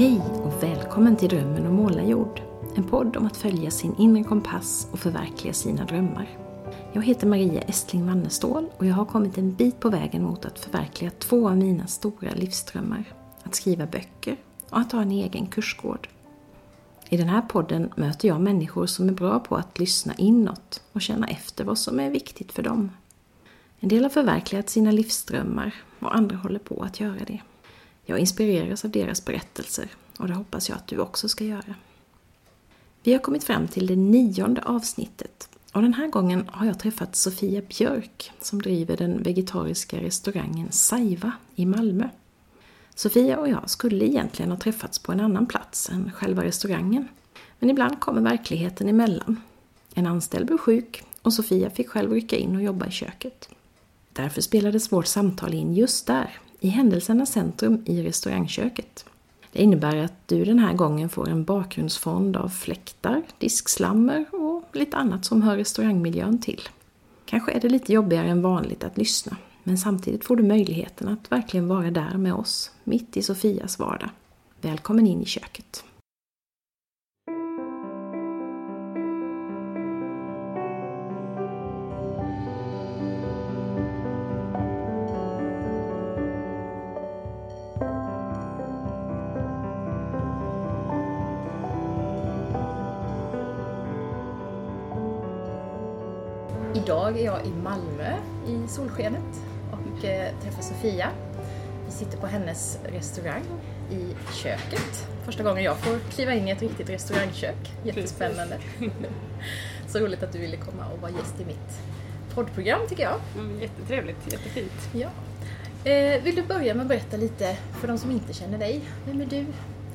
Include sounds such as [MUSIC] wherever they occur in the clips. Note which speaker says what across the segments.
Speaker 1: Hej och välkommen till Drömmen om målarjord. En podd om att följa sin inre kompass och förverkliga sina drömmar. Jag heter Maria Estling Wannestål och jag har kommit en bit på vägen mot att förverkliga två av mina stora livsdrömmar. Att skriva böcker och att ha en egen kursgård. I den här podden möter jag människor som är bra på att lyssna inåt och känna efter vad som är viktigt för dem. En del har förverkligat sina livsdrömmar och andra håller på att göra det. Jag inspireras av deras berättelser och det hoppas jag att du också ska göra. Vi har kommit fram till det nionde avsnittet och den här gången har jag träffat Sofia Björk som driver den vegetariska restaurangen Saiva i Malmö. Sofia och jag skulle egentligen ha träffats på en annan plats än själva restaurangen. Men ibland kommer verkligheten emellan. En anställd blev sjuk och Sofia fick själv rycka in och jobba i köket. Därför spelades vårt samtal in just där, i händelsernas centrum i restaurangköket. Det innebär att du den här gången får en bakgrundsfond av fläktar, diskslammer och lite annat som hör restaurangmiljön till. Kanske är det lite jobbigare än vanligt att lyssna, men samtidigt får du möjligheten att verkligen vara där med oss, mitt i Sofias vardag. Välkommen in i köket. Idag är jag i Malmö i solskenet och eh, träffar Sofia. Vi sitter på hennes restaurang i köket. Första gången jag får kliva in i ett riktigt restaurangkök. Jättespännande. [LAUGHS] Så roligt att du ville komma och vara gäst i mitt poddprogram tycker jag.
Speaker 2: Mm, jättetrevligt, jättefint.
Speaker 1: Ja. Eh, vill du börja med att berätta lite för de som inte känner dig? Vem är du?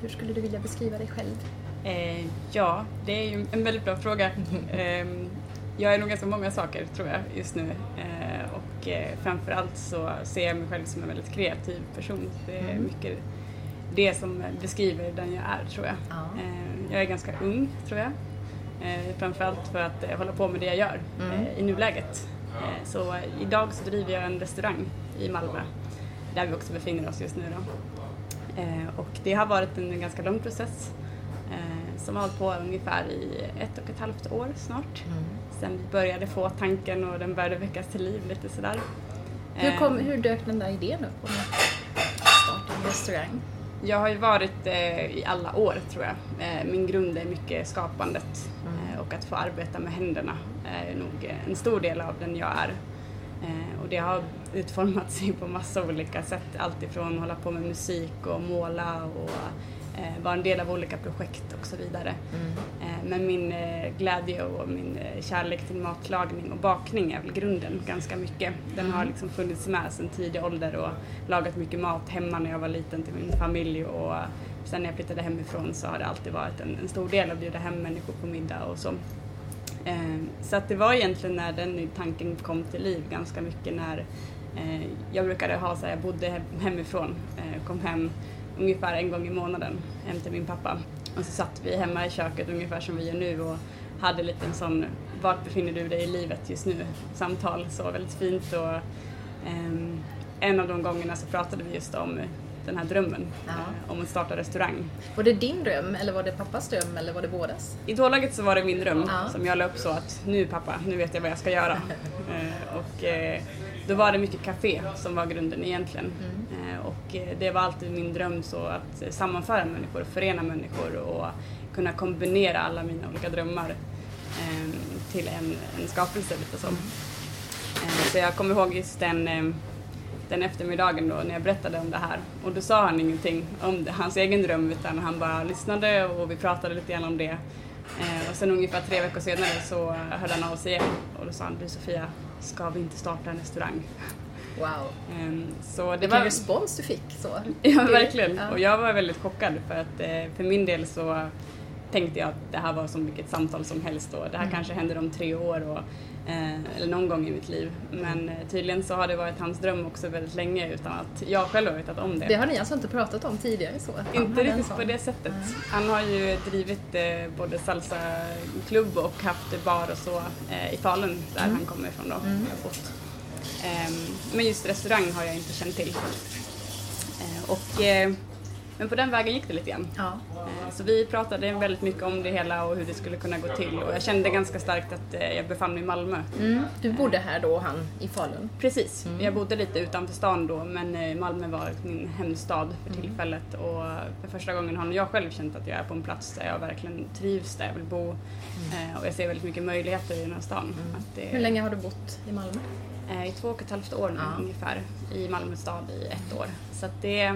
Speaker 1: Hur skulle du vilja beskriva dig själv?
Speaker 2: Eh, ja, det är ju en väldigt bra fråga. [LAUGHS] Jag är nog ganska många saker tror jag just nu eh, och eh, framförallt så ser jag mig själv som en väldigt kreativ person. Det är
Speaker 1: Mm.
Speaker 2: mycket det som beskriver den jag är tror jag.
Speaker 1: Ja.
Speaker 2: Eh, jag är ganska ung tror jag. Eh, framförallt för att eh, hålla på med det jag gör
Speaker 1: Mm.
Speaker 2: eh, i nuläget. Eh, så idag så driver jag en restaurang i Malmö där vi också befinner oss just nu då. Eh, och det har varit en ganska lång process som har hållit på ungefär i ett och ett halvt år snart. Sen började få tanken och den började väckas till liv lite sådär.
Speaker 1: Hur,
Speaker 2: Eh,
Speaker 1: kom, hur dök den där idén upp om att starta en restaurang?
Speaker 2: Jag har ju varit eh, i alla år tror jag. Eh, min grund är mycket skapandet eh, och att få arbeta med händerna är nog eh, en stor del av den jag är. Eh, och det har utformat sig [LAUGHS] på massa olika sätt. Allt ifrån att hålla på med musik och måla och eh, vara en del av olika projekt och så vidare. Eh, Men min eh, glädje och min eh, kärlek till matlagning och bakning är väl grunden ganska mycket. Den har liksom funnits med sedan tidig ålder och lagat mycket mat hemma när jag var liten till min familj och sen när jag flyttade hemifrån så har det alltid varit en, en stor del att bjuda hem människor på middag och så. Eh, Så att det var egentligen när den tanken kom till liv ganska mycket när eh, jag brukade ha så här, jag bodde hem- hemifrån, kom hem ungefär en gång i månaden hem till min pappa. Och så satt vi hemma i köket ungefär som vi gör nu och hade lite en sån vart befinner du dig i livet just nu samtal. Så väldigt fint och ehm, en av de gångerna så pratade vi just om den här drömmen
Speaker 1: Ja.
Speaker 2: eh, om att starta restaurang.
Speaker 1: Var det din dröm eller var det pappas dröm eller var det bådas?
Speaker 2: I dålaget så var det min dröm
Speaker 1: Ja.
Speaker 2: som jag la upp så att nu pappa, nu vet jag vad jag ska göra. [LAUGHS] eh, och eh, då var det mycket café som var grunden egentligen. Eh, Eh, och eh, det var alltid min dröm så att eh, sammanföra människor, förena människor och kunna kombinera alla mina olika drömmar ehm, till en, en skapelse lite så. Så jag kommer ihåg just den ehm, den eftermiddagen då när jag berättade om det här. Och då sa han ingenting om det, hans egen dröm utan han bara lyssnade och vi pratade lite grann om det. Och sen ungefär tre veckor senare så hörde han av sig igen och då sa han du Sofia, ska vi inte starta en restaurang?
Speaker 1: Wow.
Speaker 2: Eh, så det var...
Speaker 1: respons du fick så. [LAUGHS]
Speaker 2: Ja, verkligen.
Speaker 1: ja.
Speaker 2: Och jag var väldigt chockad för att eh, för min del så tänkte jag att det här var som vilket samtal som helst och det här
Speaker 1: Mm.
Speaker 2: kanske händer om tre år och, eh, eller någon gång i mitt liv. Men eh, tydligen så har det varit hans dröm också väldigt länge utan att jag själv har vetat om det.
Speaker 1: Det har ni alltså inte pratat om tidigare så?
Speaker 2: Inte
Speaker 1: en
Speaker 2: riktigt på det sättet. Han har ju drivit eh, både salsaklubb och haft bar och så i Falun där
Speaker 1: Mm.
Speaker 2: han kommer ifrån då. Ehm, men just restaurang har jag inte känt till. Eh, och eh, Men på den vägen gick det lite grann.
Speaker 1: Ja.
Speaker 2: Eh, Så vi pratade väldigt mycket om det hela och hur det skulle kunna gå till och jag kände ganska starkt att jag befann mig i Malmö.
Speaker 1: Mm. Du bodde här då, han i Falun?
Speaker 2: Precis, jag bodde lite utanför stan då men Malmö var min hemstad för tillfället och för första gången har jag själv känt att jag är på en plats där jag verkligen trivs, där jag vill bo Eh, och jag ser väldigt mycket möjligheter i den här stan. Att det,
Speaker 1: Hur länge har du bott i Malmö?
Speaker 2: Eh, I två och ett halvt år nu
Speaker 1: Ja.
Speaker 2: ungefär i Malmö stad i ett år. Så det,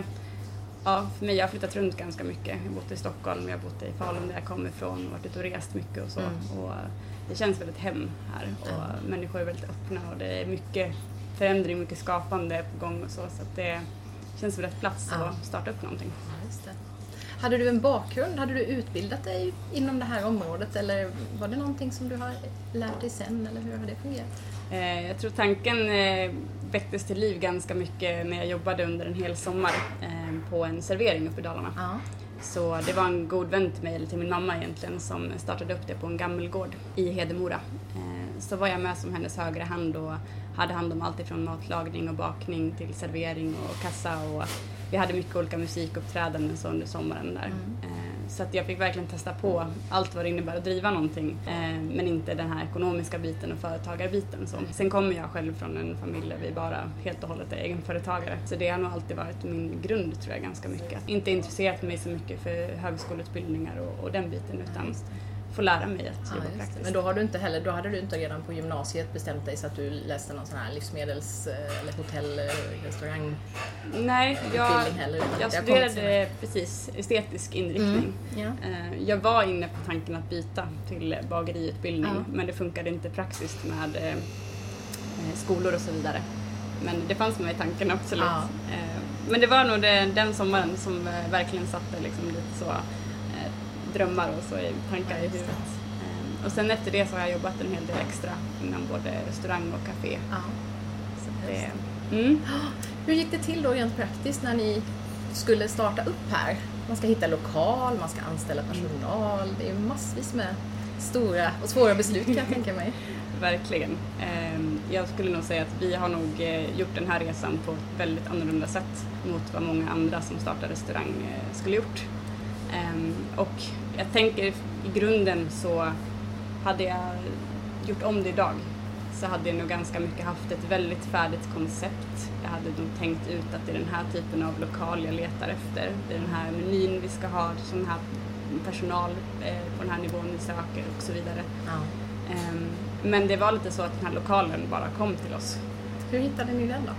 Speaker 2: ja för mig, jag har flyttat runt ganska mycket. Jag har bott i Stockholm, jag har bott i Falun där jag kommer ifrån och varit ute och rest mycket och så.
Speaker 1: Mm.
Speaker 2: Och det känns väldigt hem här och människor är väldigt öppna och det är mycket förändring, mycket skapande på gång och så. Så det känns som rätt plats
Speaker 1: Ja.
Speaker 2: att starta upp någonting.
Speaker 1: Ja. Hade du en bakgrund? Hade du utbildat dig inom det här området eller var det någonting som du har lärt dig sen eller hur har det fungerat?
Speaker 2: Eh, Jag tror tanken eh, väcktes till liv ganska mycket när jag jobbade under en hel sommar eh, på en servering uppe i Dalarna.
Speaker 1: Ja.
Speaker 2: Så det var en god vän till mig, eller till min mamma egentligen, som startade upp det på en gammelgård i Hedemora. Eh, Så var jag med som hennes högra hand och hade hand om allt ifrån matlagning och bakning till servering och kassa och vi hade mycket olika musikuppträdanden så under sommaren där. Eh, så att jag fick verkligen testa på allt vad det innebär att driva någonting eh, men inte den här ekonomiska biten och företagarbiten. Så. Sen kommer jag själv från en familj där vi bara helt och hållet är egenföretagare så det har nog alltid varit min grund tror jag ganska mycket. Inte intresserat mig så mycket för högskoleutbildningar och, och den biten utan få lära mig att jobba praktiskt.
Speaker 1: Men då, har du inte heller, då hade du inte redan på gymnasiet bestämt dig så att du läste någon sån här livsmedels eller hotell restaurang
Speaker 2: Nej, jag,
Speaker 1: heller,
Speaker 2: jag studerade precis estetisk inriktning.
Speaker 1: Ja.
Speaker 2: Eh, Jag var inne på tanken att byta till bageriutbildning
Speaker 1: Ja.
Speaker 2: men det funkade inte praktiskt med eh, eh, skolor och så vidare. Men det fanns med i tanken absolut. Eh, Men det var nog det, den sommaren som eh, verkligen satte liksom lite så eh, drömmar och så i tankar i huvudet. Eh, Och sen efter det så har jag jobbat en hel del extra inom både restaurang och café.
Speaker 1: Ja.
Speaker 2: Så det, mm. [GASPS]
Speaker 1: Hur gick det till då rent praktiskt när ni skulle starta upp här? Man ska hitta lokal, man ska anställa personal. Det är massvis med stora och svåra beslut kan jag [LAUGHS] tänka mig.
Speaker 2: Verkligen. Ehm, Jag skulle nog säga att vi har nog eh, gjort den här resan på ett väldigt annorlunda sätt mot vad många andra som startar restaurang eh, skulle gjort. Ehm, Och jag tänker i grunden så hade jag gjort om det idag så hade jag nog ganska mycket haft ett väldigt färdigt koncept. Jag hade nog tänkt ut att det är den här typen av lokal jag letar efter. Det är den här menyn vi ska ha, sån här personal eh, på den här nivån vi söker och så vidare.
Speaker 1: Ja.
Speaker 2: Ehm, Men det var lite så att den här lokalen bara kom till oss.
Speaker 1: Hur hittade ni den då?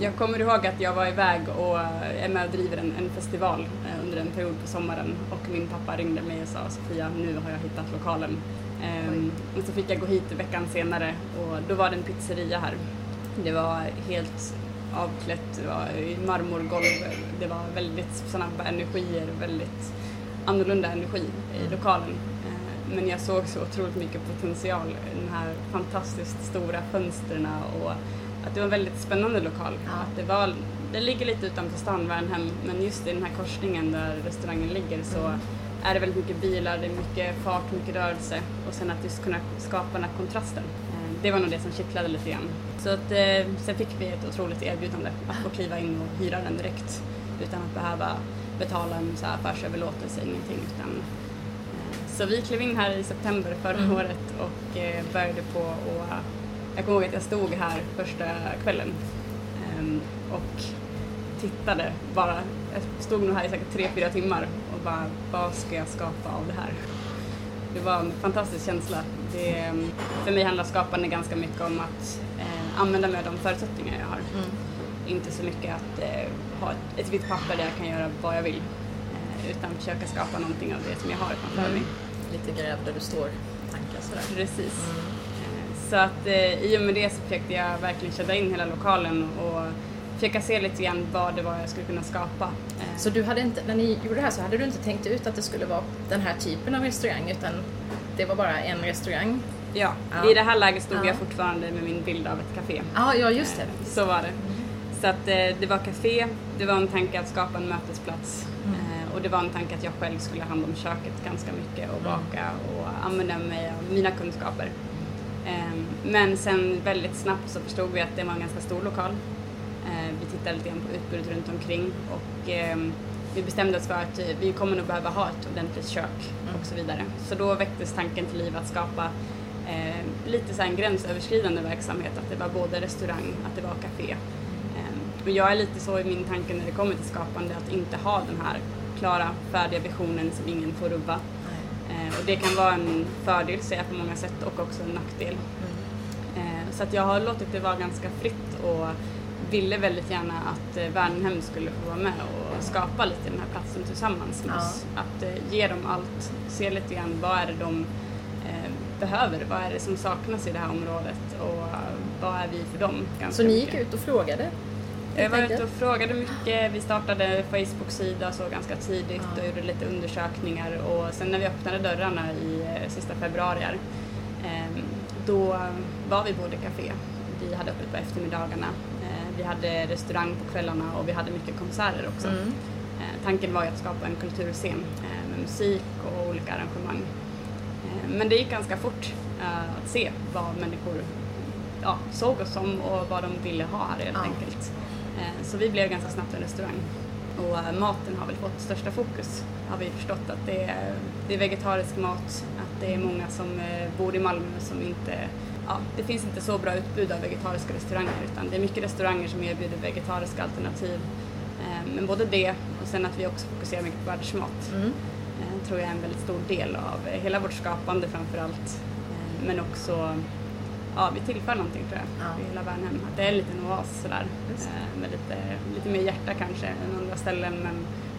Speaker 2: Jag kommer ihåg att jag var iväg och eh, är med och driver en, en festival eh, under en period på sommaren och min pappa ringde mig och sa Sofia, nu har jag hittat lokalen. Ehm, och så fick jag gå hit veckan senare och då var det en pizzeria här. Det var helt avklätt, det var marmorgolv, det var väldigt snabba energier, väldigt annorlunda energi i lokalen. Eh, Men jag såg så otroligt mycket potential de här fantastiskt stora fönstren och att det var en väldigt spännande lokal.
Speaker 1: Ja.
Speaker 2: Att det, var, det ligger lite utanför stan, Värnhem, men just i den här korsningen där restaurangen ligger så är det väldigt mycket bilar, det är mycket fart, mycket rörelse och sen att just kunna skapa den här kontrasten. Eh, Det var nog det som kittlade lite grann. Så att, eh, sen fick vi ett otroligt erbjudande att få kliva in och hyra den direkt utan att behöva betala en så här affärsöverlåtelse, ingenting. Utan, eh, så vi klev in här i september förra året och började på och jag kommer ihåg att jag stod här första kvällen ehm, och tittade bara. Jag stod nog här i säkert tre, fyra timmar och bara, vad ska jag skapa av det här? Det var en fantastisk känsla. Det, för mig handlar skapande ganska mycket om att eh, använda mig av de förutsättningar jag har. Inte så mycket att eh, ha ett, ett vitt papper där jag kan göra vad jag vill. Eh, utan försöka skapa någonting av det som jag har framför mig.
Speaker 1: Lite gräv där du står, tankar sådär.
Speaker 2: Precis. Eh, Så att eh, i och med det så försökte jag verkligen känna in hela lokalen och försöka se lite grann vad det var jag skulle kunna skapa. Eh,
Speaker 1: Så du hade inte, när ni gjorde det här så hade du inte tänkt ut att det skulle vara den här typen av restaurang utan det var bara en restaurang?
Speaker 2: Ja,
Speaker 1: Ja.
Speaker 2: i det här läget stod
Speaker 1: Ja.
Speaker 2: jag fortfarande med min bild av ett café.
Speaker 1: Ja, ja just det.
Speaker 2: Eh, Så var det. Så att eh, det var café, det var en tanke att skapa en mötesplats eh, och det var en tanke att jag själv skulle ha hand om köket ganska mycket och baka och använda mig av mina kunskaper. Eh, Men sen väldigt snabbt så förstod vi att det var en ganska stor lokal. Eh, Vi tittade lite grann på utbudet runt omkring och eh, vi bestämde oss för att vi kommer nog behöva ha ett ordentligt kök
Speaker 1: Mm.
Speaker 2: och så vidare. Så då väcktes tanken till liv att skapa eh, lite så en gränsöverskridande verksamhet, att det var både restaurang, att det var café. Eh, och jag är lite så i min tanke när det kommer till skapande att inte ha den här klara, färdiga visionen som ingen får rubba. Eh, och det kan vara en fördel ser jag på många sätt och också en nackdel. Eh, så att jag har låtit det vara ganska fritt och ville väldigt gärna att eh, Värnhem skulle få vara med och skapa lite den här platsen tillsammans med
Speaker 1: Ja.
Speaker 2: oss. Att ge dem allt, se lite grann vad är det de eh, behöver, vad är det som saknas i det här området och vad är vi för dem? Ganska
Speaker 1: Så ni gick
Speaker 2: mycket.
Speaker 1: ut och frågade?
Speaker 2: Jag var ute och frågade mycket. Vi startade Facebook-sida så ganska tidigt och gjorde lite undersökningar och sen när vi öppnade dörrarna i eh, sista februari här, ehm, då var vi både café, vi hade öppet på eftermiddagarna, eh, vi hade restaurang på kvällarna och vi hade mycket konserter också.
Speaker 1: Mm.
Speaker 2: Eh, Tanken var ju att skapa en kulturscen med musik och olika arrangemang. Men det gick ganska fort att se vad människor ja, såg oss som och vad de ville ha här helt
Speaker 1: Ja.
Speaker 2: enkelt. Eh, Så vi blev ganska snabbt en restaurang. Och eh, maten har väl fått största fokus har vi förstått att det är, det är vegetarisk mat, att det är många som eh, bor i Malmö som inte Ja, det finns inte så bra utbud av vegetariska restauranger utan det är mycket restauranger som erbjuder vegetariska alternativ. Men både det och sen att vi också fokuserar mycket på världsmat
Speaker 1: Mm.
Speaker 2: tror jag är en väldigt stor del av hela vårt skapande framför allt. Men också, ja vi tillför någonting tror jag
Speaker 1: Ja.
Speaker 2: i hela Värnhem. Att det är en liten oas sådär. Eh, Med lite, lite mer hjärta kanske än andra ställen men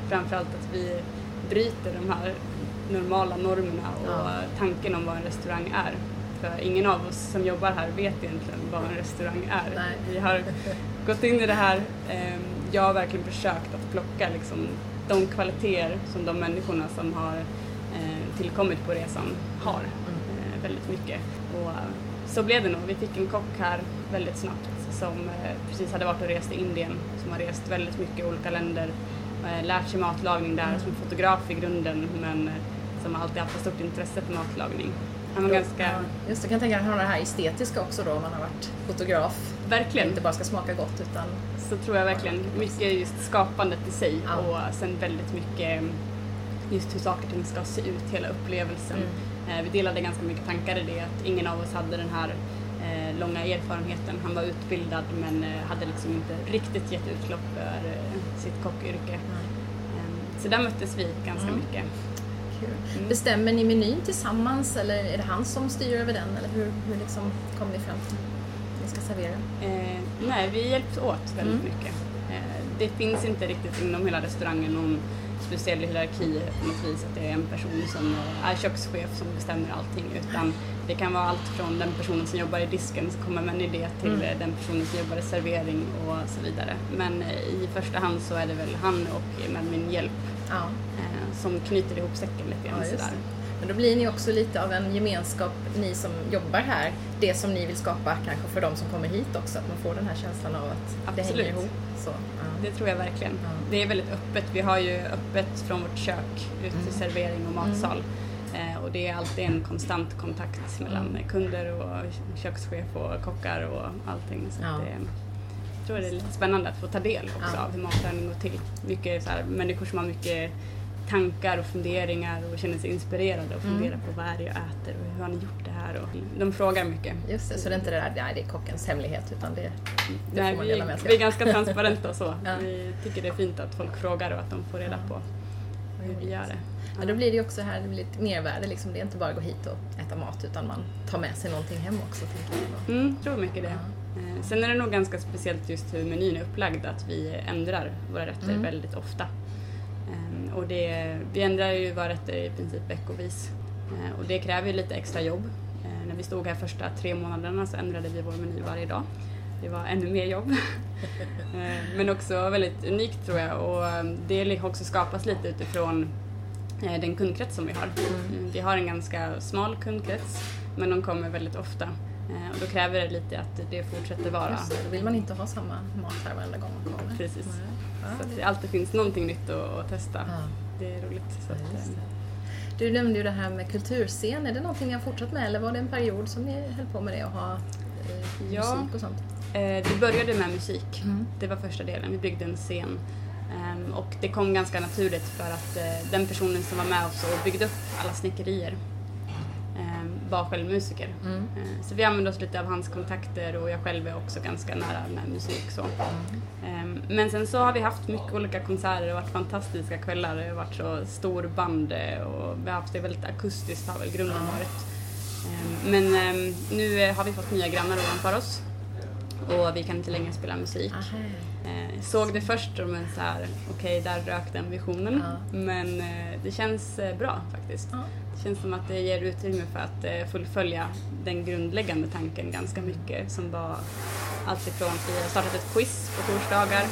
Speaker 2: framförallt att vi bryter de här normala normerna och
Speaker 1: Ja.
Speaker 2: tanken om vad en restaurang är. För ingen av oss som jobbar här vet egentligen vad en restaurang är.
Speaker 1: Nej.
Speaker 2: Vi har gått in i det här. eh, Jag har verkligen försökt att plocka liksom de kvaliteter som de människorna som har eh, tillkommit på resan har. Eh, Väldigt mycket. Och så blev det nog. Vi fick en kock här väldigt snabbt som eh, precis hade varit och rest i Indien, som har rest väldigt mycket i olika länder, eh, lärt sig matlagning där, som fotograf i grunden men eh, som alltid haft ett stort intresse för matlagning. Han var ganska,
Speaker 1: Ja, just det, jag kan tänka mig att han har det här estetiska också då om man har varit fotograf.
Speaker 2: verkligen,
Speaker 1: Inte bara ska smaka gott utan
Speaker 2: så tror jag verkligen mycket just skapandet i sig
Speaker 1: Ja.
Speaker 2: och sen väldigt mycket just hur saker och ting ska se ut, hela upplevelsen. Eh, Vi delade ganska mycket tankar i det, att ingen av oss hade den här eh, långa erfarenheten. Han var utbildad men eh, hade liksom inte riktigt gett utlopp för eh, sitt kockyrke. Eh, Så där möttes vi ganska
Speaker 1: Mm.
Speaker 2: mycket. Mm.
Speaker 1: Bestämmer ni menyn tillsammans eller är det han som styr över den eller hur, hur liksom kom ni fram till att ni ska servera?
Speaker 2: Eh, nej, vi hjälps åt väldigt
Speaker 1: Mm.
Speaker 2: mycket. Eh, det finns inte riktigt inom hela restaurangen någon speciell hierarki på något vis, att det är en person som är kökschef som bestämmer allting, utan det kan vara allt från den personen som jobbar i disken som kommer med en idé till
Speaker 1: Mm.
Speaker 2: den personen som jobbar i servering och så vidare. Men i första hand så är det väl han och med min hjälp
Speaker 1: Ja.
Speaker 2: eh, som knyter ihop säcken lite grann
Speaker 1: Ja,
Speaker 2: sådär.
Speaker 1: Men då blir ni också lite av en gemenskap, ni som jobbar här, det som ni vill skapa kanske för de som kommer hit också, att man får den här känslan av att det
Speaker 2: Absolut.
Speaker 1: hänger ihop. Så, ja.
Speaker 2: Det tror jag verkligen.
Speaker 1: Ja.
Speaker 2: Det är väldigt öppet. Vi har ju öppet från vårt kök ut till
Speaker 1: Mm.
Speaker 2: servering och matsal. Eh, och det är alltid en konstant kontakt mellan
Speaker 1: Mm.
Speaker 2: kunder och kökschef och kockar och allting. Så
Speaker 1: Ja.
Speaker 2: det, jag tror det är lite spännande att få ta del också av hur matlagning går till. Mycket så här, människor som har mycket tankar och funderingar och känner sig inspirerade och
Speaker 1: Mm.
Speaker 2: funderar på vad är det jag äter och hur har ni gjort det här? Och de frågar mycket.
Speaker 1: Just det, så det är inte det där, nej det är kockens hemlighet utan det, det
Speaker 2: Nej,
Speaker 1: får man dela med sig
Speaker 2: vi är
Speaker 1: av.
Speaker 2: ganska transparenta så. [LAUGHS]
Speaker 1: Ja.
Speaker 2: Vi tycker det är fint att folk frågar och att de får reda
Speaker 1: Ja.
Speaker 2: på hur vi gör det.
Speaker 1: Men då blir det ju också här, det blir lite mervärde liksom. Det är inte bara att gå hit och äta mat utan man tar med sig någonting hem också. Jag.
Speaker 2: Mm, tror mycket det. Eh, Sen är det nog ganska speciellt just hur menyn är upplagd, att vi ändrar våra rätter
Speaker 1: Mm.
Speaker 2: väldigt ofta. Och det, vi ändrar ju våra rätter i princip veckovis. Eh, Och det kräver ju lite extra jobb. Eh, När vi stod här första tre månaderna så ändrade vi vår meny varje dag. Det var ännu mer jobb. [LAUGHS] Eh, Men också väldigt unikt tror jag och det har också skapats lite utifrån den kundkrets som vi har. Mm, Vi har en ganska smal kundkrets men de kommer väldigt ofta. Eh, Och då kräver det lite att det fortsätter vara.
Speaker 1: Just det, då vill man inte ha samma mat här varenda gång man kommer.
Speaker 2: Precis.
Speaker 1: Ja,
Speaker 2: Så att
Speaker 1: det-
Speaker 2: alltid finns någonting nytt att, att testa.
Speaker 1: Ja.
Speaker 2: Det är roligt. Så
Speaker 1: Ja,
Speaker 2: att,
Speaker 1: just
Speaker 2: eh.
Speaker 1: Du nämnde ju det här med kulturscen. Är det någonting ni har fortsatt med eller var det en period som ni höll på med det och ha eh,
Speaker 2: Ja.
Speaker 1: musik och sånt?
Speaker 2: eh, det började med musik.
Speaker 1: Mm.
Speaker 2: Det var första delen. Vi byggde en scen. Ehm, och det kom ganska naturligt för att eh, den personen som var med oss och byggde upp alla snickerier var själv musiker.
Speaker 1: Mm.
Speaker 2: Ehm, Så vi använde oss lite av hans kontakter och jag själv är också ganska nära med musik. Så. Ehm, Men sen så har vi haft mycket olika konserter, det har varit fantastiska kvällar, det har varit så stor band eh, och vi har haft det väldigt akustiskt har väl grunden varit. Ehm, Men ehm, nu eh, har vi fått nya grannar ovanför oss och vi kan inte längre spela musik. Eh, såg det först och men så här, okej där rök den visionen.
Speaker 1: Ja.
Speaker 2: Men eh, det känns eh, bra faktiskt.
Speaker 1: Ja.
Speaker 2: Känns som att det ger utrymme för att eh, fullfölja den grundläggande tanken ganska mycket som var alltifrån att vi har startat ett quiz på torsdagar,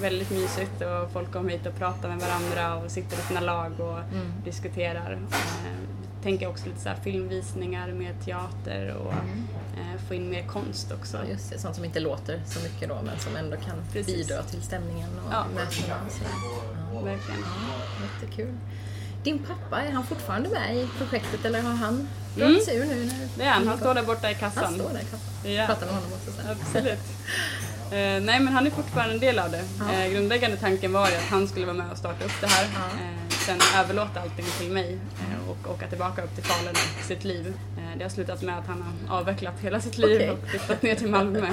Speaker 2: väldigt mysigt och folk kommer hit och pratar med varandra och sitter i sina lag och
Speaker 1: Mm.
Speaker 2: diskuterar. Eh, tänker också lite så filmvisningar med teater och eh, få in mer konst också.
Speaker 1: Ja, just det, sånt som inte låter så mycket då men som ändå kan
Speaker 2: Precis.
Speaker 1: bidra till stämningen och
Speaker 2: Ja.
Speaker 1: mötena och sådär. Ja,
Speaker 2: Verkligen.
Speaker 1: jättekul. Din pappa, är han fortfarande med i projektet eller har han
Speaker 2: Mm.
Speaker 1: dragit sig ur nu? När
Speaker 2: Det är han, han står där borta i
Speaker 1: Han
Speaker 2: kassan.
Speaker 1: står där i kassan.
Speaker 2: Ja.
Speaker 1: Prata med honom också sen.
Speaker 2: Absolut. Eh, nej men han är fortfarande en del av det.
Speaker 1: Ja.
Speaker 2: Eh, grundläggande tanken var ju att han skulle vara med och starta upp det här.
Speaker 1: Ja.
Speaker 2: Eh, sen överlåta allting till mig och åka tillbaka upp till Falun i sitt liv. Det har slutat med att han har avvecklat hela sitt liv
Speaker 1: Okej.
Speaker 2: och flyttat ner till Malmö.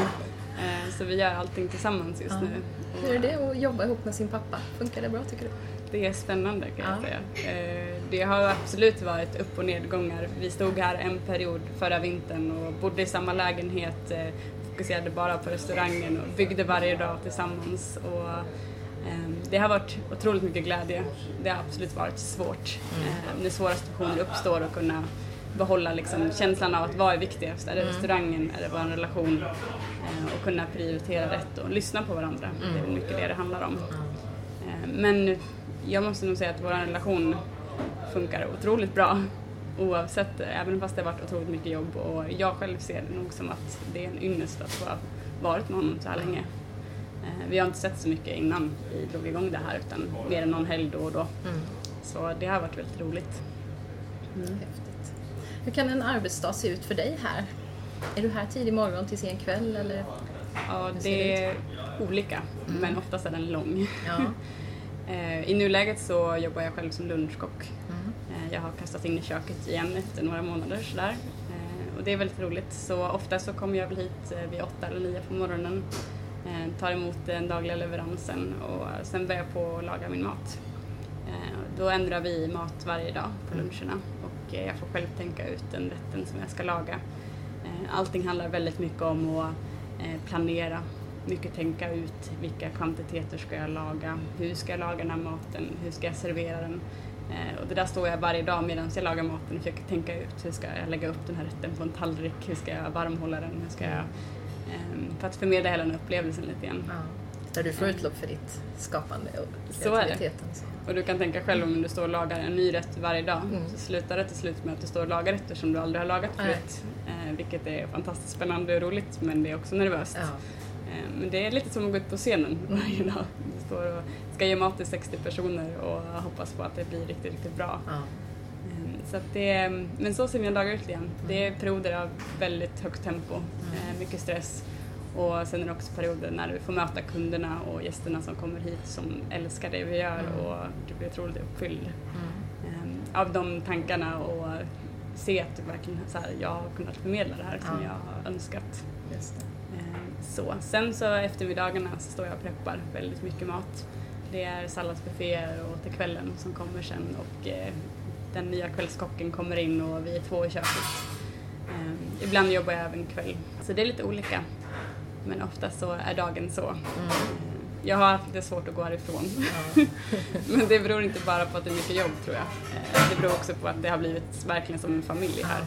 Speaker 2: Så vi gör allting tillsammans just
Speaker 1: Ja.
Speaker 2: nu.
Speaker 1: Hur är det att jobba ihop med sin pappa? Funkar det bra tycker du?
Speaker 2: Det är spännande kan jag
Speaker 1: Ja.
Speaker 2: säga. Eh, Det har absolut varit upp och nedgångar. Vi stod här en period förra vintern och bodde i samma lägenhet, eh, fokuserade bara på restaurangen och byggde varje dag tillsammans. Och ehm, det har varit otroligt mycket glädje. Det har absolut varit svårt. Eh, När svåra situationer uppstår och kunna behålla liksom känslan av att vad är viktigast? Är det restaurangen? Är det vår relation? Eh, Och kunna prioritera rätt och lyssna på varandra. Det är mycket det det handlar om. Eh, Men jag måste nog säga att vår relation funkar otroligt bra oavsett, även fast det har varit otroligt mycket jobb och jag själv ser det nog som att det är en ynnest att ha varit med honom så här länge. Eh, Vi har inte sett så mycket innan vi drog igång det här utan mer än någon helg då och då. Så det har varit väldigt roligt.
Speaker 1: Häftigt. Hur kan en arbetsdag se ut för dig här? Är du här tidig morgon till sen kväll eller?
Speaker 2: Ja, det
Speaker 1: det
Speaker 2: är olika men oftast är den lång.
Speaker 1: Ja. [LAUGHS]
Speaker 2: Eh, I nuläget så jobbar jag själv som lunchkock.
Speaker 1: Mm.
Speaker 2: Eh, Jag har kastat in i köket igen efter några månader sådär. Eh, Och det är väldigt roligt. Så ofta så kommer jag väl hit vid åtta eller nio på morgonen. Tar emot den dagliga leveransen och sen börjar jag på att laga min mat. Då ändrar vi mat varje dag på luncherna och jag får själv tänka ut den rätten som jag ska laga. Allting handlar väldigt mycket om att planera, mycket tänka ut vilka kvantiteter ska jag laga, hur ska jag laga den här maten, hur ska jag servera den. Eh, Och det där står jag varje dag medan jag lagar maten och försöker tänka ut hur ska jag lägga upp den här rätten på en tallrik, hur ska jag varmhålla den, hur ska jag... ehm, För att förmedla hela den upplevelsen lite grann.
Speaker 1: Ja. Där du får utlopp för ditt skapande och
Speaker 2: Så är det.
Speaker 1: kreativiteten. Så.
Speaker 2: Och du kan tänka själv om du står och lagar en ny rätt varje dag
Speaker 1: Mm.
Speaker 2: så slutar det till slut med att du står och lagar rätter som du aldrig har lagat förut. Eh, vilket är fantastiskt spännande och roligt men det är också nervöst.
Speaker 1: Ja.
Speaker 2: Eh, men det är lite som att gå ut på scenen [LAUGHS] varje dag. Du står och ska ge mat till 60 personer och hoppas på att det blir riktigt, riktigt bra.
Speaker 1: Ja.
Speaker 2: Eh, Så det, men så ser mina dagar ut igen. Det är perioder av väldigt högt tempo, eh, mycket stress. Och sen är det också perioder när du får möta kunderna och gästerna som kommer hit som älskar det vi gör och du blir otroligt uppfylld
Speaker 1: Mm.
Speaker 2: av de tankarna och se att du verkligen så här, jag har kunnat förmedla det här som
Speaker 1: Ja.
Speaker 2: jag har önskat.
Speaker 1: Just det.
Speaker 2: Så. Sen så eftermiddagarna så står jag och preppar väldigt mycket mat. Det är salladsbufféer och till kvällen som kommer sen och eh, den nya kvällskocken kommer in och vi är två i köket. Eh, ibland jobbar jag även kväll. Så det är lite olika. Men ofta så är dagen så.
Speaker 1: Mm.
Speaker 2: Eh, Jag har haft lite svårt att gå härifrån.
Speaker 1: Ja. [LAUGHS]
Speaker 2: Men det beror inte bara på att det är mycket jobb tror jag. Eh, Det beror också på att det har blivit verkligen som en familj här.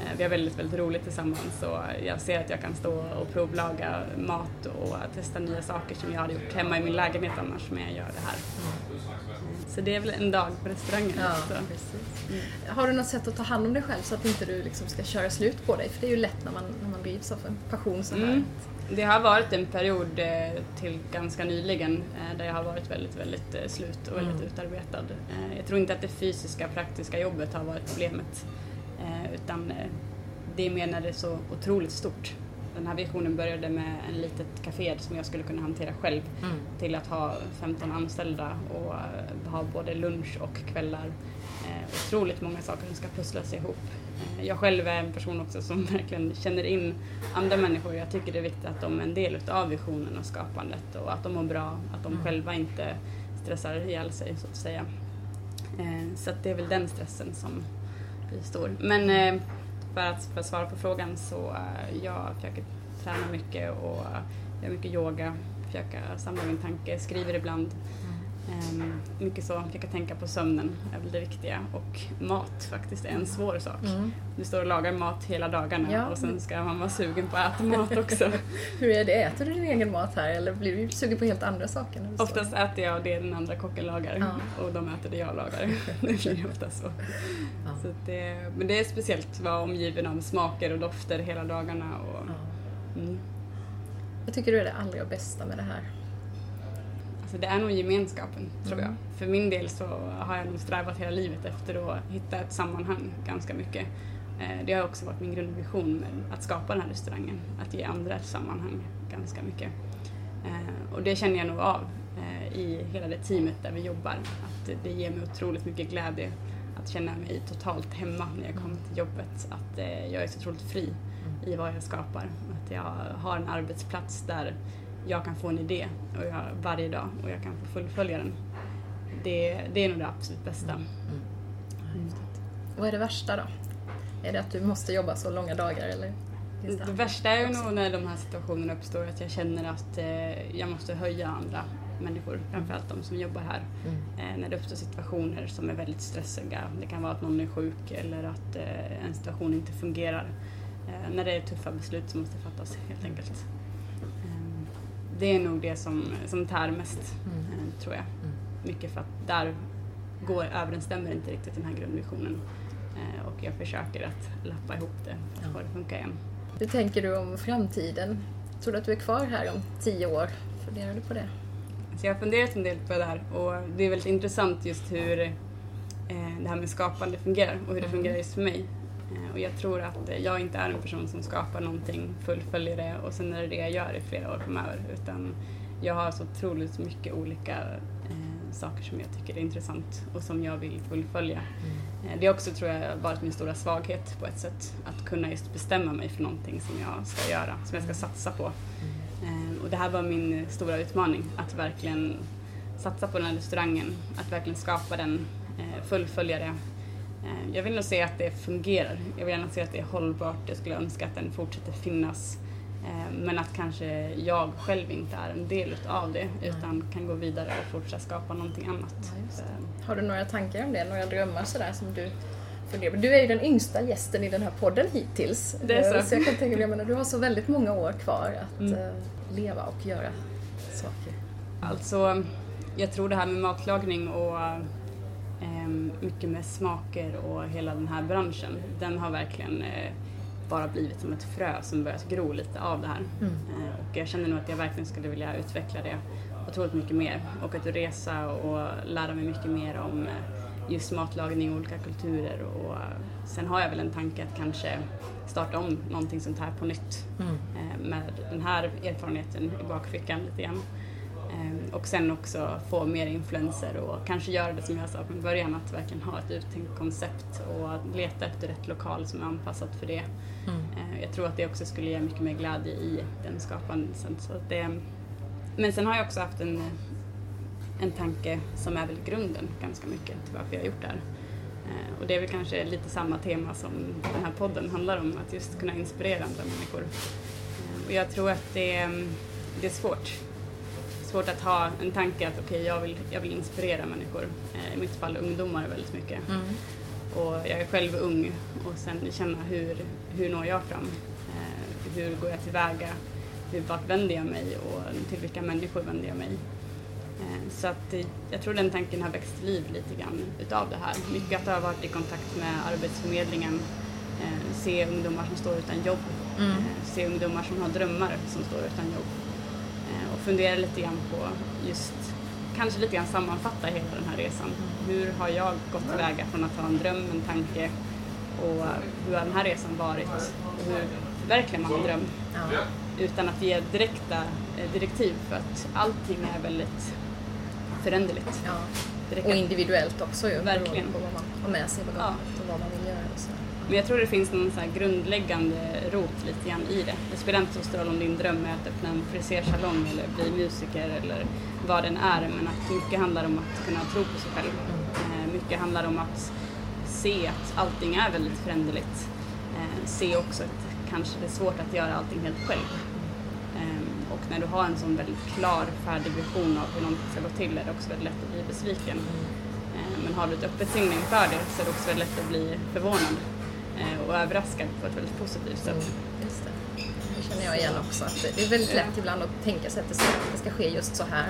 Speaker 2: Eh, Vi har väldigt, väldigt roligt tillsammans och jag ser att jag kan stå och provlaga mat och testa nya saker som jag hade gjort hemma i min lägenhet annars, men jag gör det här. Så det är väl en dag på restaurangen.
Speaker 1: Ja, precis. Har du något sätt att ta hand om dig själv så att inte du liksom ska köra slut på dig? För det är ju lätt när man, när man drivs av en passion så här.
Speaker 2: Mm. Det har varit en period eh, till ganska nyligen eh, där jag har varit väldigt, väldigt slut och väldigt
Speaker 1: Mm.
Speaker 2: utarbetad. Jag tror inte att det fysiska, praktiska jobbet har varit problemet. Eh, Utan eh, det är mer när det är så otroligt stort. den här visionen började med en litet café som jag skulle kunna hantera själv mm. till att ha 15 anställda och eh, ha både lunch och kvällar. Otroligt många saker som ska pusslas ihop. Jag själv är en person också som [LAUGHS] verkligen känner in andra människor. Jag tycker det är viktigt att de är en del av visionen och skapandet och att de mår bra, att de mm. själva inte stressar ihjäl sig så att säga. Så att det är väl den stressen som stor. Men eh, för att, för att svara på frågan så eh, jag försöker träna mycket och eh, gör mycket yoga, försöker samla min tanke, skriver ibland. Um, mycket så, försöka tänka på sömnen är väl det viktiga och mat faktiskt är en svår sak. Mm. Du står och lagar mat hela dagarna ja. och sen ska man vara sugen på att äta mat också. [LAUGHS]
Speaker 3: Hur är det, äter du din egen mat här eller blir du sugen på helt andra saker? När
Speaker 2: oftast står? äter jag det den andra kocken lagar ja. och de äter det jag lagar. [LAUGHS] [LAUGHS] det blir ofta så. Ja. så det, men det är speciellt att vara omgiven av smaker och dofter hela dagarna. Och,
Speaker 3: mm. Vad tycker du är det allra bästa med det här?
Speaker 2: Alltså det är nog gemenskapen, tror jag. Mm. För min del så har jag nog strävat hela livet efter att hitta ett sammanhang ganska mycket. Eh, det har också varit min grundvision med att skapa den här restaurangen, att ge andra ett sammanhang ganska mycket. Eh, och det känner jag nog av eh, i hela det teamet där vi jobbar, att det ger mig otroligt mycket glädje att känna mig totalt hemma när jag kommer till jobbet, att jag är så otroligt fri mm. i vad jag skapar. Att jag har en arbetsplats där jag kan få en idé och jag, varje dag och jag kan få fullfölja den. Det, det är nog det absolut bästa. Mm.
Speaker 3: Mm. Vad är det värsta då? Är det att du måste jobba så långa dagar eller?
Speaker 2: Det, det värsta är ju nog när de här situationerna uppstår att jag känner att eh, jag måste höja andra människor, framförallt de som jobbar här. Mm. Eh, när det uppstår situationer som är väldigt stressiga. Det kan vara att någon är sjuk eller att eh, en situation inte fungerar. Eh, när det är tuffa beslut som måste fattas helt enkelt det är nog det som, som tär mest, mm. Eh, tror jag. Mm. Mycket för att där går, överensstämmer inte riktigt den här grundvisionen. Eh, och jag försöker att lappa ihop det att ja. få det funka igen.
Speaker 3: Hur tänker du om framtiden? Tror du att du är kvar här om tio år? Funderar du på det?
Speaker 2: Så jag har funderat en del på det här och det är väldigt intressant just hur eh, det här med skapande fungerar och hur det mm. fungerar just för mig. Eh, och jag tror att jag inte är en person som skapar någonting, fullföljer det och sen är det det jag gör i flera år framöver. Utan jag har så otroligt mycket olika eh, saker som jag tycker är intressant och som jag vill fullfölja. Mm. Eh, det har också, tror jag, varit min stora svaghet på ett sätt. Att kunna just bestämma mig för någonting som jag ska göra, som jag ska satsa på. Mm. Eh, och det här var min stora utmaning, att verkligen satsa på den här restaurangen, att verkligen skapa den, eh, fullfölja det jag vill nog se att det fungerar. Jag vill gärna se att det är hållbart. Jag skulle önska att den fortsätter finnas. Eh, men att kanske jag själv inte är en del av det utan kan gå vidare och fortsätta skapa någonting annat. Ja,
Speaker 3: Har du några tankar om det? Några drömmar sådär som du funderar på? Du är ju den yngsta gästen i den här podden hittills.
Speaker 2: Det är så.
Speaker 3: Eh, så jag kan tänka mig, du har så väldigt många år kvar att mm. leva och göra saker.
Speaker 2: Alltså, jag tror det här med matlagning och mycket med smaker och hela den här branschen. Den har verkligen eh, bara blivit som ett frö som börjat gro lite av det här. Mm. Eh, och jag känner nog att jag verkligen skulle vilja utveckla det otroligt mycket mer. Och resa och lära mig mycket mer om eh, just matlagning i olika kulturer. Och sen har jag väl en tanke att kanske starta om någonting sånt här på nytt mm. med den här erfarenheten i bakfickan lite grann. Ehm, och sen också få mer influenser och kanske göra det som jag sa från början, att verkligen ha ett uttänkt koncept och leta efter rätt lokal som är anpassat för det. Mm. Ehm, jag tror att det också skulle ge mycket mer glädje i den skapelsen. Så det, men sen har jag också haft en, en tanke som är väl grunden ganska mycket till varför jag har gjort det här. Ehm, och det är väl kanske lite samma tema som den här podden handlar om, att just kunna inspirera andra människor. Och jag tror att det, det är svårt svårt att ha en tanke att okej, okay, jag, vill, jag vill inspirera människor. Eh, I mitt fall ungdomar väldigt mycket. Mm. Och jag är själv ung och sen känna hur, hur når jag fram? Eh, hur går jag tillväga? Hur, vart vänder jag mig och till vilka människor vänder jag mig? Eh, så att jag tror den tanken har växt liv lite grann utav det här. Mycket att jag har varit i kontakt med Arbetsförmedlingen, se ungdomar som står utan jobb, mm. Se ungdomar som har drömmar som står utan jobb fundera lite grann på just, kanske lite grann sammanfatta hela den här resan. Hur har jag gått tillväga från att ha en dröm, en tanke och hur har den här resan varit? Och hur förverkligar man en dröm
Speaker 1: Ja.
Speaker 2: utan att ge direkta eh, direktiv för att allting är väldigt föränderligt.
Speaker 1: Ja. Och individuellt också ju,
Speaker 2: Verkligen.
Speaker 1: på vad man har med sig i bagaget och vad man vill göra. Och så.
Speaker 2: Men jag tror det finns någon så här grundläggande rot lite grann i det. Det spelar inte så stor roll om din dröm är att öppna en frisersalong eller bli musiker eller vad den är, men att mycket handlar om att kunna tro på sig själv. Eh, mycket handlar om att se att allting är väldigt föränderligt. Eh, se också att kanske det är svårt att göra allting helt själv. Eh, och när du har en sån väldigt klar, färdig vision av hur någonting ska gå till är det också väldigt lätt att bli besviken. Men har du ett öppet sinne inför det så är det också väldigt lätt att bli förvånad och överraskad på ett väldigt positivt sätt.
Speaker 1: Just det. Det känner jag igen också. Att det är väldigt lätt ibland att tänka sig att det ska, det ska ske just så här.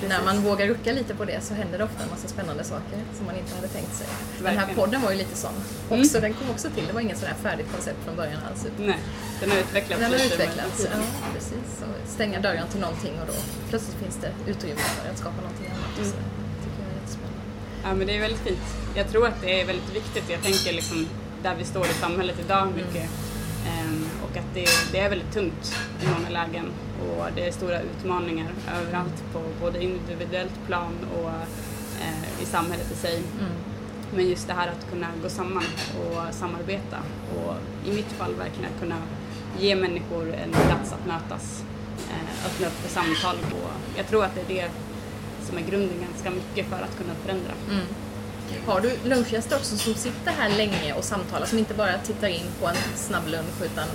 Speaker 1: Men när man vågar rucka lite på det så händer det ofta en massa spännande saker som man inte hade tänkt sig. Den här
Speaker 2: Verkligen.
Speaker 1: podden var ju lite sån. Också, Den kom också till. Det var ingen sån här färdigt koncept från början alls.
Speaker 2: Nej, den har utvecklats
Speaker 1: Den har utvecklats. Ja, precis. Och stänga dörren till någonting och då plötsligt finns det utrymme för att skapa någonting annat. Och så. Det tycker jag är jättespännande.
Speaker 2: Ja men det är väldigt fint. Jag tror att det är väldigt viktigt. Jag tänker liksom där vi står i samhället idag mycket. Ehm, och att det, det är väldigt tungt i många lägen. Och det är stora utmaningar överallt på både individuellt plan och eh, i samhället i sig. Men just det här att kunna gå samman och samarbeta och i mitt fall verkligen att kunna ge människor en plats att mötas, eh, öppna upp för samtal och jag tror att det är det som är grunden ganska mycket för att kunna förändra.
Speaker 1: Har du lunchgäster också som sitter här länge och samtalar, som inte bara tittar in på en snabb lunch utan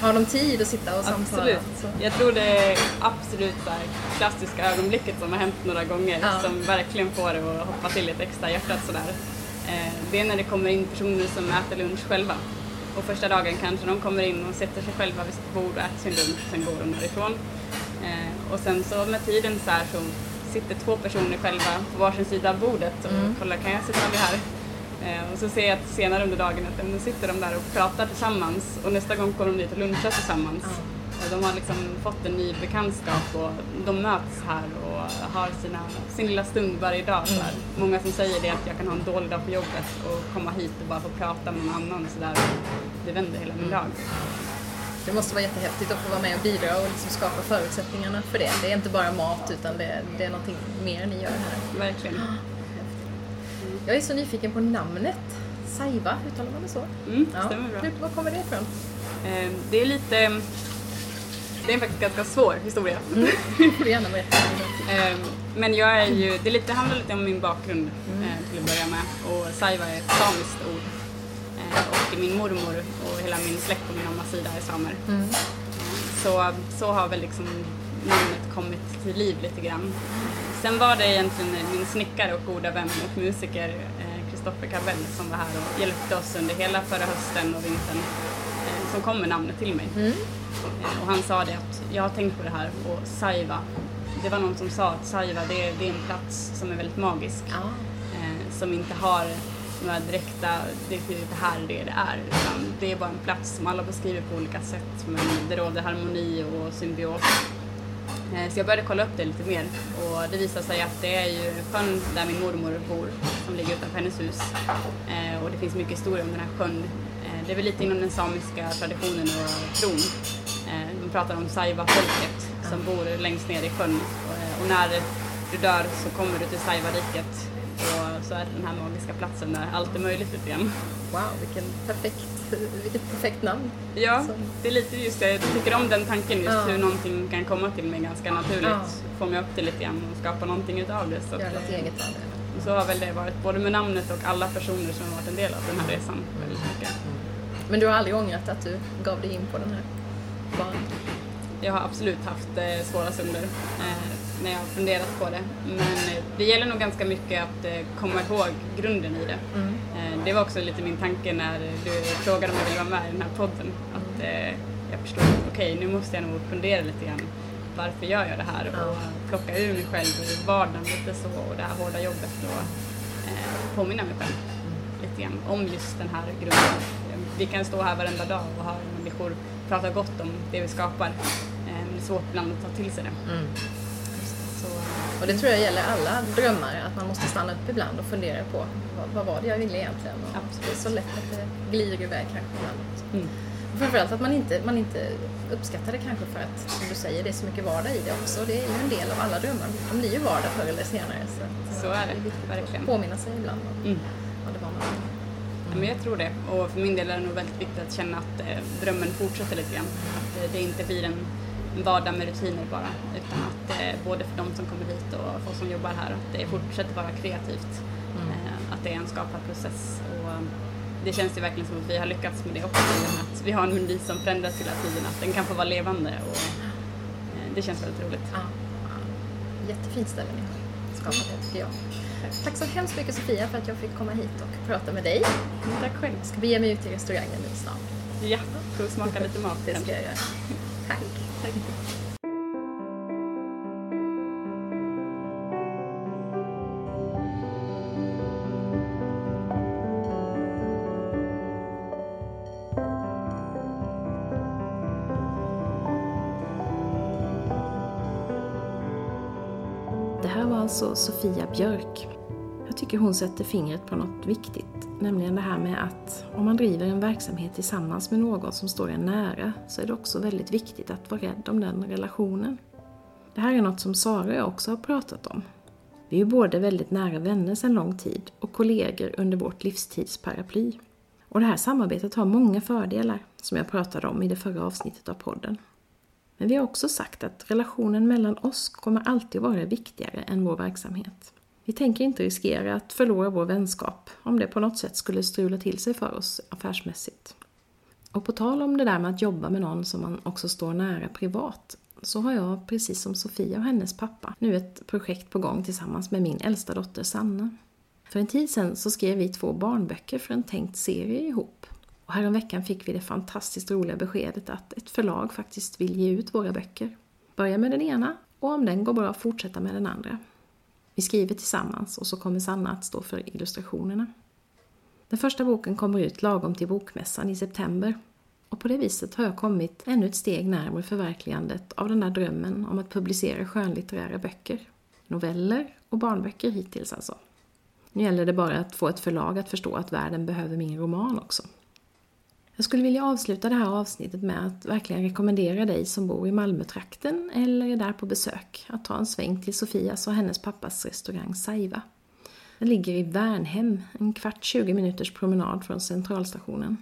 Speaker 1: har de tid att sitta och samtala?
Speaker 2: Absolut.
Speaker 1: Så.
Speaker 2: Jag tror det är absolut här klassiska ögonblicket som har hänt några gånger
Speaker 1: Ja.
Speaker 2: som verkligen får det att hoppa till lite extra i hjärtat sådär. Eh, Det är när det kommer in personer som äter lunch själva. Och första dagen kanske de kommer in och sätter sig själva vid sitt bord och äter sin lunch, sen går de därifrån. Eh, Och sen så med tiden så här så sitter två personer själva på varsin sida av bordet och kollar, kan jag sitta vid här? Eh, Och så ser jag att senare under dagen att nu sitter de där och pratar tillsammans och nästa gång kommer de dit och lunchar tillsammans. Och de har liksom fått en ny bekantskap och de möts här och har sina, sin lilla stund varje dag. Så här. Många som säger det att jag kan ha en dålig dag på jobbet och komma hit och bara få prata med någon annan så där. Det vänder hela min dag.
Speaker 1: Det måste vara jättehäftigt att få vara med och bidra och liksom skapa förutsättningarna för det. Det är inte bara mat utan det, det är någonting mer ni gör här.
Speaker 2: Verkligen.
Speaker 1: Jag är så nyfiken på namnet. Saiva, uttalar man det så?
Speaker 2: Mm, stämmer bra.
Speaker 1: Var kommer det ifrån?
Speaker 2: Eh, Det är lite... Det är faktiskt en ganska svår historia. [LAUGHS]
Speaker 1: får du gärna berätta.
Speaker 2: Eh, Men jag är ju, det, är lite, det handlar lite om min bakgrund eh, till att börja med. Och saiva är ett samiskt ord. Eh, Och min mormor och hela min släkt på min mammas sida är samer. Eh, Så, så har väl liksom namnet kommit till liv lite grann. Sen var det egentligen min snickare och goda vän och musiker eh, Kristoffer Carbell som var här och hjälpte oss under hela förra hösten och vintern eh, som kom med namnet till mig. Eh, Och han sa det att jag har tänkt på det här och Saiva, det var någon som sa att Saiva det är, det är en plats som är väldigt magisk.
Speaker 1: Ja.
Speaker 2: Eh, som inte har några direkta, det är det här är det det är. Utan det är bara en plats som alla beskriver på olika sätt men det råder harmoni och symbios. Eh, Så jag började kolla upp det lite mer och det visade sig att det är ju sjön där min mormor bor som ligger utanför hennes hus. Eh, Och det finns mycket historia om den här sjön. Eh, Det är väl lite inom den samiska traditionen och tron. De pratar om Saiva-folket som bor längst ner i sjön Och, när du dör så kommer du till Saiva-riket så är det den här magiska platsen där allt är möjligt lite grann.
Speaker 1: Wow, vilken perfekt, vilket perfekt namn.
Speaker 2: Ja,
Speaker 1: Så-
Speaker 2: det är lite just det. Jag tycker om den tanken just
Speaker 1: Ja.
Speaker 2: hur någonting kan komma till mig ganska naturligt.
Speaker 1: Ja.
Speaker 2: Fånga upp det lite grann och skapa någonting utav det. Så, att,
Speaker 1: Göra något
Speaker 2: eh,
Speaker 1: eget av det.
Speaker 2: så har väl det varit både med namnet och alla personer som har varit en del av den här resan väldigt mycket.
Speaker 1: Men du har aldrig ångrat att du gav dig in på den här banan?
Speaker 2: Jag har absolut haft eh, svåra stunder eh, när jag har funderat på det. Men eh, det gäller nog ganska mycket att eh, komma ihåg grunden i det. Eh, det var också lite min tanke när du frågade om jag ville vara med i den här podden. Att eh, jag förstod att okej, nu måste jag nog fundera lite grann. Varför gör jag det här? Och plocka ur mig själv ur vardagen lite så och det här hårda jobbet och påminna mig själv lite grann om just den här grunden. Vi kan stå här varenda dag och höra människor prata gott om det vi skapar. Men det är svårt ibland att ta till sig det. Så,
Speaker 1: Och det tror jag gäller alla drömmare, att man måste stanna upp ibland och fundera på vad, vad var det jag ville egentligen? Och
Speaker 2: Absolut.
Speaker 1: Det är så lätt att det glider iväg kanske ibland.
Speaker 2: Mm.
Speaker 3: Framförallt att man inte, man inte uppskattar det kanske för att, som du säger, det är så mycket vardag i det också. Det är ju en del av alla drömmar. De blir ju vardag förr eller senare. Så, att,
Speaker 2: Så är det,
Speaker 3: är viktigt
Speaker 2: verkligen.
Speaker 3: att påminna sig ibland om
Speaker 2: Mm.
Speaker 3: vad det var man
Speaker 2: Ja, men jag tror det. Och för min del är det nog väldigt viktigt att känna att eh, drömmen fortsätter lite grann. Att eh, det inte blir en en vardag med rutiner bara. Utan att eh, både för de som kommer hit och för oss som jobbar här, att det fortsätter vara kreativt. Eh, att det är en skapad process. Och, eh, det känns ju verkligen som att vi har lyckats med det också. Att vi har en melodi som förändras hela tiden, att den kan få vara levande. Och, eh, det känns väldigt roligt.
Speaker 3: Ja. Jättefint ställe ni har skapat det tycker jag. Tack så hemskt mycket Sofia för att jag fick komma hit och prata med dig.
Speaker 2: Tack själv.
Speaker 3: Ska bege mig ut till restaurangen nu snart.
Speaker 2: Ja, får smaka lite mat.
Speaker 3: Det ska jag göra.
Speaker 2: Tack.
Speaker 1: Det här var alltså Sofia Björk. Jag tycker hon sätter fingret på något viktigt, nämligen det här med att om man driver en verksamhet tillsammans med någon som står en nära så är det också väldigt viktigt att vara rädd om den relationen. Det här är något som Sara och jag också har pratat om. Vi är ju både väldigt nära vänner sedan lång tid och kollegor under vårt livstidsparaply. Och det här samarbetet har många fördelar, som jag pratade om i det förra avsnittet av podden. Men vi har också sagt att relationen mellan oss kommer alltid vara viktigare än vår verksamhet. Vi tänker inte riskera att förlora vår vänskap om det på något sätt skulle strula till sig för oss affärsmässigt. Och på tal om det där med att jobba med någon som man också står nära privat så har jag, precis som Sofia och hennes pappa, nu ett projekt på gång tillsammans med min äldsta dotter Sanna. För en tid sedan så skrev vi två barnböcker för en tänkt serie ihop. Och häromveckan fick vi det fantastiskt roliga beskedet att ett förlag faktiskt vill ge ut våra böcker. Börja med den ena och om den går bra fortsätta med den andra. Vi skriver tillsammans och så kommer Sanna att stå för illustrationerna. Den första boken kommer ut lagom till bokmässan i september. Och på det viset har jag kommit ännu ett steg närmare förverkligandet av den där drömmen om att publicera skönlitterära böcker. Noveller och barnböcker hittills alltså. Nu gäller det bara att få ett förlag att förstå att världen behöver min roman också. Jag skulle vilja avsluta det här avsnittet med att verkligen rekommendera dig som bor i Malmötrakten eller är där på besök att ta en sväng till Sofias och hennes pappas restaurang Saiva. Den ligger i Värnhem, en kvart 20 minuters promenad från centralstationen.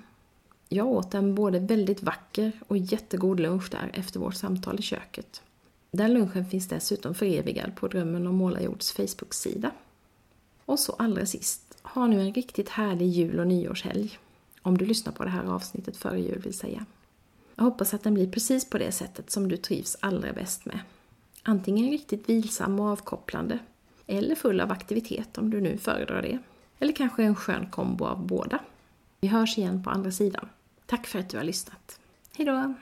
Speaker 1: Jag åt en både väldigt vacker och jättegod lunch där efter vårt samtal i köket. Den lunchen finns dessutom förevigad på Drömmen om Målarjords Facebook-sida. Och så allra sist, ha nu en riktigt härlig jul och nyårshelg. Om du lyssnar på det här avsnittet före jul vill säga. Jag hoppas att den blir precis på det sättet som du trivs allra bäst med. Antingen riktigt vilsam och avkopplande, eller full av aktivitet om du nu föredrar det. Eller kanske en skön kombo av båda. Vi hörs igen på andra sidan. Tack för att du har lyssnat. Hejdå!